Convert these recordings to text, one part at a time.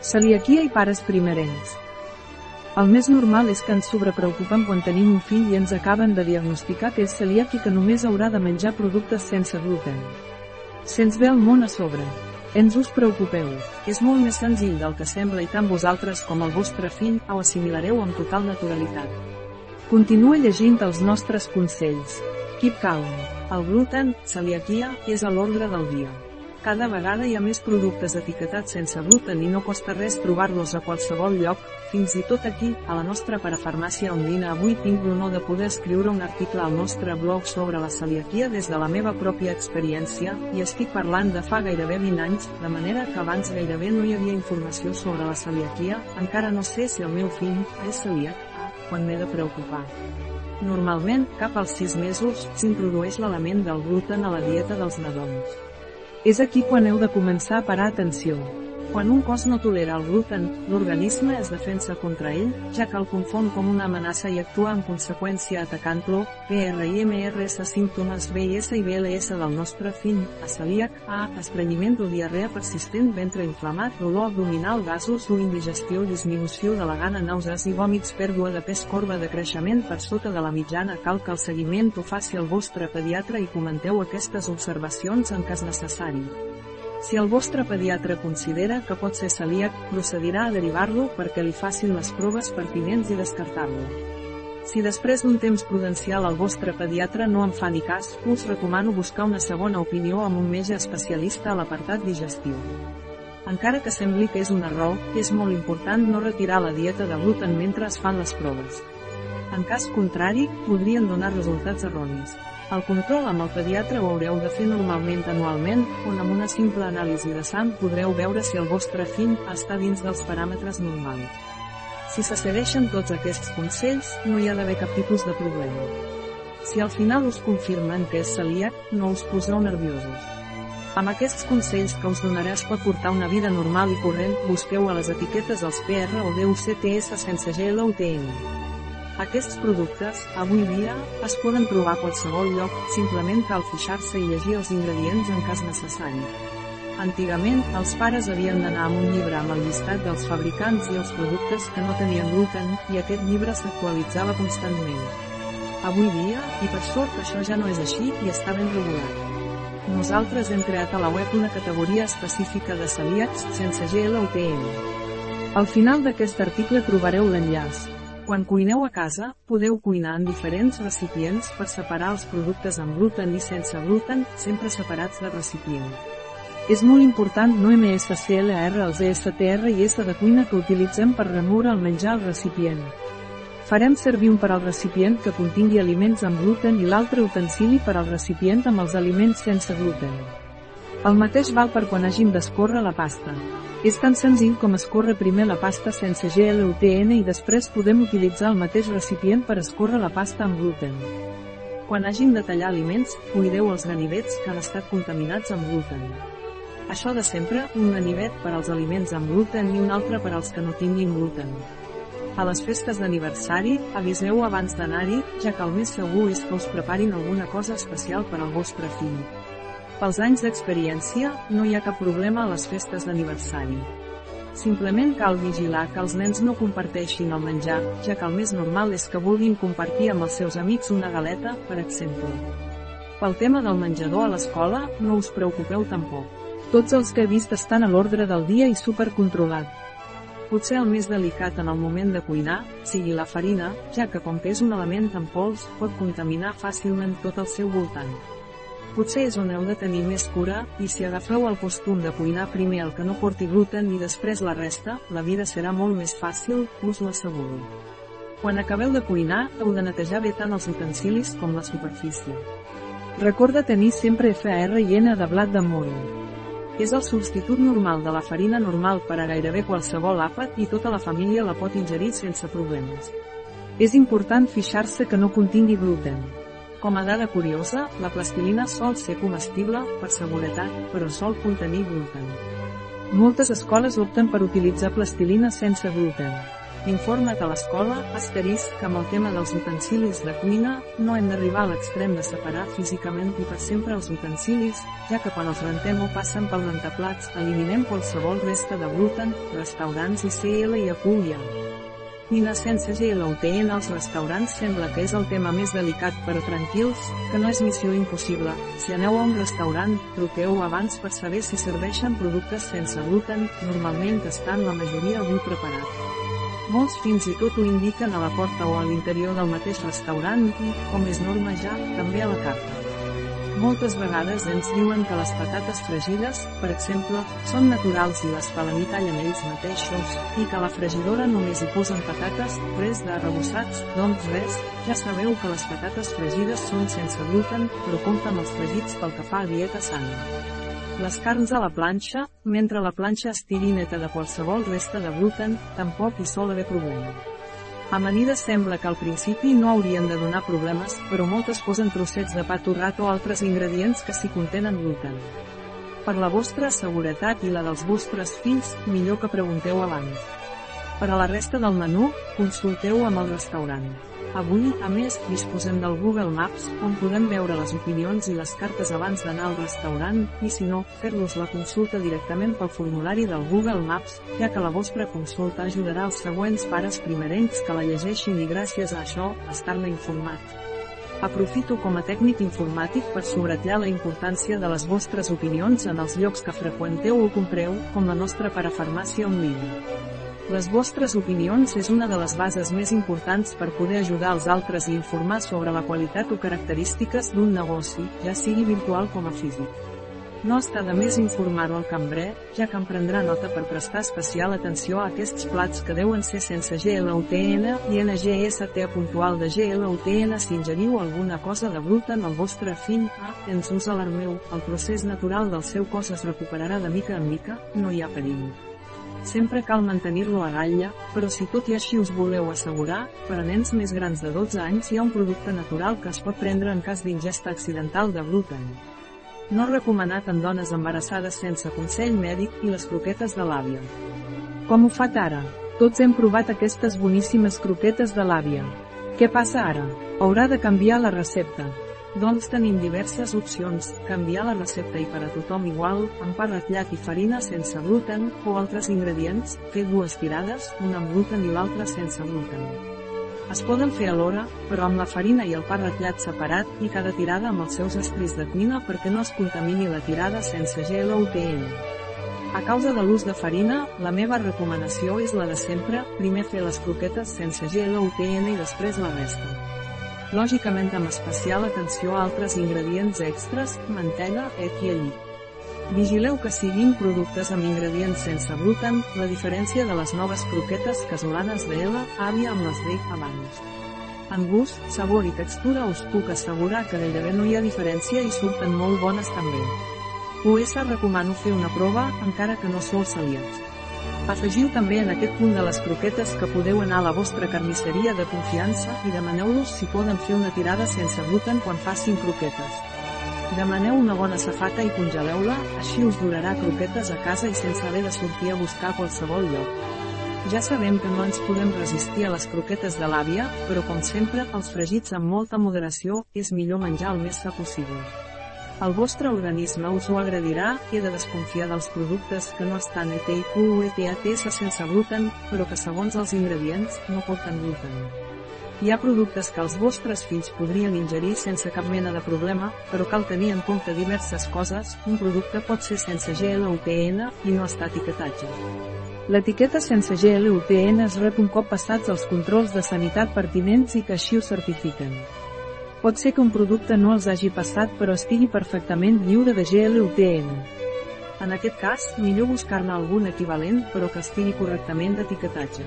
Celiaquia i pares primerencs. El més normal és que ens sobrepreocupem quan tenim un fill i ens acaben de diagnosticar que és celíac i que només haurà de menjar productes sense gluten. Se'ns ve el món a sobre. Ens us preocupeu, és molt més senzill del que sembla i tant vosaltres com el vostre fill ho assimilareu amb total naturalitat. Continua llegint els nostres consells. Keep calm. El gluten, celiaquia, és a l'ordre del dia. Cada vegada hi ha més productes etiquetats sense gluten i no costa res trobar-los a qualsevol lloc, fins i tot aquí, a la nostra parafarmàcia ondina avui tinc l'honor de poder escriure un article al nostre blog sobre la celiaquia des de la meva pròpia experiència, i estic parlant de fa gairebé 20 anys, de manera que abans gairebé no hi havia informació sobre la celiaquia, encara no sé si el meu fill és celíac, quan m'he de preocupar. Normalment, cap als 6 mesos, s'introdueix l'element del gluten a la dieta dels nadons. És aquí quan heu de començar a parar atenció. Quan un cos no tolera el gluten, l'organisme es defensa contra ell, ja que el confon com una amenaça i actua en conseqüència atacant-lo, PRIMRS símptomes BIS i BLS del nostre fill, a celíac, A, estrenyiment o diarrea persistent, ventre inflamat, dolor abdominal, gasos o indigestió, disminució de la gana, nàusees i vòmits, pèrdua de pes, corba de creixement per sota de la mitjana, cal que el seguiment ho faci el vostre pediatre i comenteu aquestes observacions en cas necessari. Si el vostre pediatre considera que pot ser celíac, procedirà a derivar-lo perquè li facin les proves pertinents i descartar-lo. Si després d'un temps prudencial el vostre pediatre no en fa ni cas, us recomano buscar una segona opinió amb un metge especialista a l'apartat digestiu. Encara que sembli que és un error, és molt important no retirar la dieta de gluten mentre es fan les proves. En cas contrari, podrien donar resultats erronis. El control amb el pediatre ho haureu de fer normalment anualment, on amb una simple anàlisi de sang podreu veure si el vostre fill està dins dels paràmetres normals. Si se segueixen tots aquests consells, no hi ha d'haver cap tipus de problema. Si al final us confirmen que és celíac, no us poseu nerviosos. Amb aquests consells que us donaré es pot portar una vida normal i corrent, busqueu a les etiquetes els PR o DUCTS sense GLUTN. Aquests productes, avui dia, es poden trobar a qualsevol lloc, simplement cal fixar-se i llegir els ingredients en cas necessari. Antigament, els pares havien d'anar amb un llibre amb el llistat dels fabricants i els productes que no tenien gluten, i aquest llibre s'actualitzava constantment. Avui dia, i per sort això ja no és així i està ben regulat. Nosaltres hem creat a la web una categoria específica de celíacs sense GLUTN. Al final d'aquest article trobareu l'enllaç. Quan cuineu a casa, podeu cuinar en diferents recipients per separar els productes amb gluten i sense gluten, sempre separats de recipient. És molt important no MSCLR els ESTR i S de cuina que utilitzem per remoure el menjar al recipient. Farem servir un per al recipient que contingui aliments amb gluten i l'altre utensili per al recipient amb els aliments sense gluten. El mateix val per quan hàgim d'escórrer la pasta. És tan senzill com escórrer primer la pasta sense GLUTN i després podem utilitzar el mateix recipient per escórrer la pasta amb gluten. Quan hagin de tallar aliments, cuideu els ganivets que han estat contaminats amb gluten. Això de sempre, un ganivet per als aliments amb gluten i un altre per als que no tinguin gluten. A les festes d'aniversari, aviseu abans d'anar-hi, ja que el més segur és que us preparin alguna cosa especial per al vostre fill. Pels anys d'experiència, no hi ha cap problema a les festes d'aniversari. Simplement cal vigilar que els nens no comparteixin el menjar, ja que el més normal és que vulguin compartir amb els seus amics una galeta, per exemple. Pel tema del menjador a l'escola, no us preocupeu tampoc. Tots els que he vist estan a l'ordre del dia i supercontrolat. Potser el més delicat en el moment de cuinar, sigui la farina, ja que com que és un element en pols, pot contaminar fàcilment tot el seu voltant. Potser és on heu de tenir més cura, i si agafeu el costum de cuinar primer el que no porti gluten i després la resta, la vida serà molt més fàcil, us ho asseguro. Quan acabeu de cuinar, heu de netejar bé tant els utensilis com la superfície. Recorda tenir sempre FAR i N de blat de moro. És el substitut normal de la farina normal per a gairebé qualsevol àpat i tota la família la pot ingerir sense problemes. És important fixar-se que no contingui gluten. Com a dada curiosa, la plastilina sol ser comestible, per seguretat, però sol contenir gluten. Moltes escoles opten per utilitzar plastilina sense gluten. Informa que l'escola, asterisc, amb el tema dels utensilis de cuina, no hem d'arribar a l'extrem de separar físicament i per sempre els utensilis, ja que quan els rentem o passen pel rentaplats, eliminem qualsevol resta de gluten, restaurants i CL i aculla. Cuina sense GLUTN als restaurants sembla que és el tema més delicat però tranquils, que no és missió impossible. Si aneu a un restaurant, truqueu abans per saber si serveixen productes sense gluten, normalment estan la majoria avui preparat. Molts fins i tot ho indiquen a la porta o a l'interior del mateix restaurant i, com és norma ja, també a la carta. Moltes vegades ens diuen que les patates fregides, per exemple, són naturals i les fan tallen ells mateixos, i que a la fregidora només hi posen patates, res de arrebossats, doncs res, ja sabeu que les patates fregides són sense gluten, però compten els fregits pel que fa a dieta sana. Les carns a la planxa, mentre la planxa estigui neta de qualsevol resta de gluten, tampoc hi sol haver problema. Amanida sembla que al principi no haurien de donar problemes, però moltes posen trossets de pa torrat o altres ingredients que s'hi contenen gluten. Per la vostra seguretat i la dels vostres fills, millor que pregunteu abans. Per a la resta del menú, consulteu amb el restaurant. Avui, a més, disposem del Google Maps, on podem veure les opinions i les cartes abans d'anar al restaurant, i si no, fer-los la consulta directament pel formulari del Google Maps, ja que la vostra consulta ajudarà als següents pares primerencs que la llegeixin i gràcies a això, estar-ne informat. Aprofito com a tècnic informàtic per subratllar la importància de les vostres opinions en els llocs que freqüenteu o compreu, com la nostra parafarmàcia on línia. Les vostres opinions és una de les bases més importants per poder ajudar els altres i informar sobre la qualitat o característiques d'un negoci, ja sigui virtual com a físic. No està de més informar-ho al cambrer, ja que em prendrà nota per prestar especial atenció a aquests plats que deuen ser sense GLUTN i NGST puntual de GLUTN si ingeriu alguna cosa de bruta en el vostre fill, ah, ens us alarmeu, el procés natural del seu cos es recuperarà de mica en mica, no hi ha perill. Sempre cal mantenir-lo a ratlla, però si tot i així us voleu assegurar, per a nens més grans de 12 anys hi ha un producte natural que es pot prendre en cas d'ingesta accidental de gluten. No recomanat en dones embarassades sense consell mèdic i les croquetes de l'àvia. Com ho fa ara? Tots hem provat aquestes boníssimes croquetes de l'àvia. Què passa ara? Haurà de canviar la recepta. Doncs tenim diverses opcions, canviar la recepta i per a tothom igual, amb pa ratllat i farina sense gluten, o altres ingredients, fer dues tirades, una amb gluten i l'altra sense gluten. Es poden fer alhora, però amb la farina i el pa ratllat separat, i cada tirada amb els seus estris de cuina perquè no es contamini la tirada sense gel o UTN. A causa de l'ús de farina, la meva recomanació és la de sempre, primer fer les croquetes sense gel o UTN i després la resta lògicament amb especial atenció a altres ingredients extras, mantega, et i allí. Vigileu que siguin productes amb ingredients sense gluten, la diferència de les noves croquetes casolanes de Ela, àvia amb les d'ell abans. En gust, sabor i textura us puc assegurar que gairebé no hi ha diferència i surten molt bones també. US recomano fer una prova, encara que no sou celíacs. Afegiu també en aquest punt de les croquetes que podeu anar a la vostra carnisseria de confiança i demaneu-los si poden fer una tirada sense gluten quan facin croquetes. Demaneu una bona safata i congeleu-la, així us durarà croquetes a casa i sense haver de sortir a buscar qualsevol lloc. Ja sabem que no ens podem resistir a les croquetes de l'àvia, però com sempre, els fregits amb molta moderació, és millor menjar el més sa possible. El vostre organisme us ho agradirà i de desconfiar dels productes que no estan ETIQ o ETATS sense gluten, però que segons els ingredients no porten gluten. Hi ha productes que els vostres fills podrien ingerir sense cap mena de problema, però cal tenir en compte diverses coses, un producte pot ser sense GLUTN i no està etiquetatge. L'etiqueta sense GLUTN es rep un cop passats els controls de sanitat pertinents i que així ho certifiquen. Pot ser que un producte no els hagi passat però estigui perfectament lliure de GLUTN. En aquest cas, millor buscar-ne algun equivalent però que estigui correctament d'etiquetatge.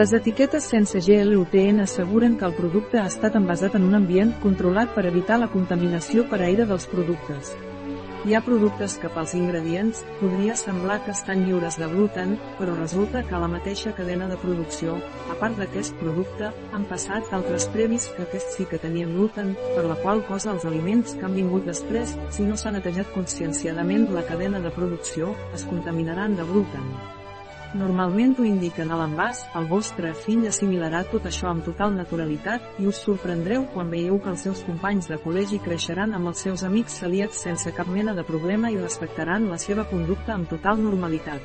Les etiquetes sense GLUTN asseguren que el producte ha estat envasat en un ambient controlat per evitar la contaminació per aire dels productes. Hi ha productes que pels ingredients podria semblar que estan lliures de gluten, però resulta que la mateixa cadena de producció, a part d'aquest producte, han passat altres previs que aquests sí que tenien gluten, per la qual cosa els aliments que han vingut després, si no s'ha netejat conscienciadament la cadena de producció, es contaminaran de gluten. Normalment ho indiquen a l'envàs, el vostre fill assimilarà tot això amb total naturalitat, i us sorprendreu quan veieu que els seus companys de col·legi creixeran amb els seus amics celíacs sense cap mena de problema i respectaran la seva conducta amb total normalitat.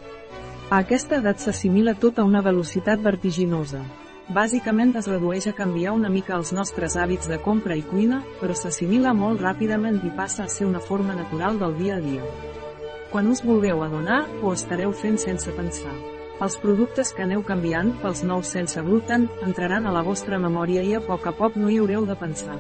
A aquesta edat s'assimila tot a una velocitat vertiginosa. Bàsicament es redueix a canviar una mica els nostres hàbits de compra i cuina, però s'assimila molt ràpidament i passa a ser una forma natural del dia a dia. Quan us vulgueu adonar, ho estareu fent sense pensar. Els productes que aneu canviant pels nous sense gluten entraran a la vostra memòria i a poc a poc no hi haureu de pensar.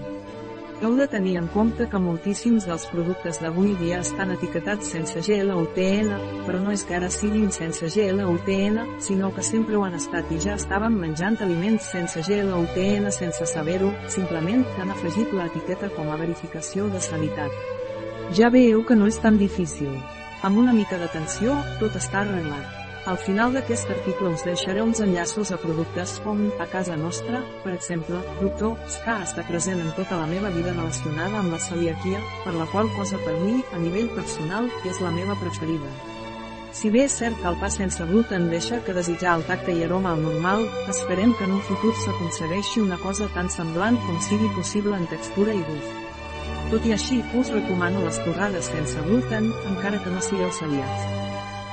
Heu de tenir en compte que moltíssims dels productes d'avui dia estan etiquetats sense GLUTN, però no és que ara siguin sense GLUTN, sinó que sempre ho han estat i ja estàvem menjant aliments sense GLUTN sense saber-ho, simplement que han afegit l'etiqueta com a verificació de sanitat. Ja veieu que no és tan difícil. Amb una mica d'atenció, tot està arreglat. Al final d'aquest article us deixaré uns enllaços a productes com, a casa nostra, per exemple, Doctor, que està present en tota la meva vida relacionada amb la celiaquia, per la qual cosa per mi, a nivell personal, és la meva preferida. Si bé és cert que el pa sense gluten deixa que desitjar el tacte i aroma al normal, esperem que en un futur s'aconsegueixi una cosa tan semblant com sigui possible en textura i gust. Tot i així, us recomano les torrades sense gluten, encara que no sigueu celíacs.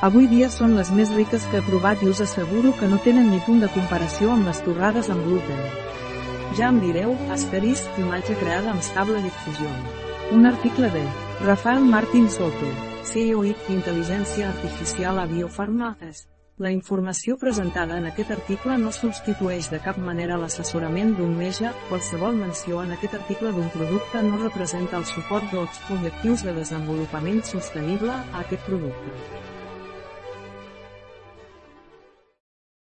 Avui dia són les més riques que he provat i us asseguro que no tenen ni punt de comparació amb les torrades amb gluten. Ja em direu, asterisc, imatge creada amb stable difusió. Un article de Rafael Martín Soto, CEO i Intel·ligència Artificial a Biofarmaces. La informació presentada en aquest article no substitueix de cap manera l'assessorament d'un metge, qualsevol menció en aquest article d'un producte no representa el suport dels objectius de desenvolupament sostenible a aquest producte.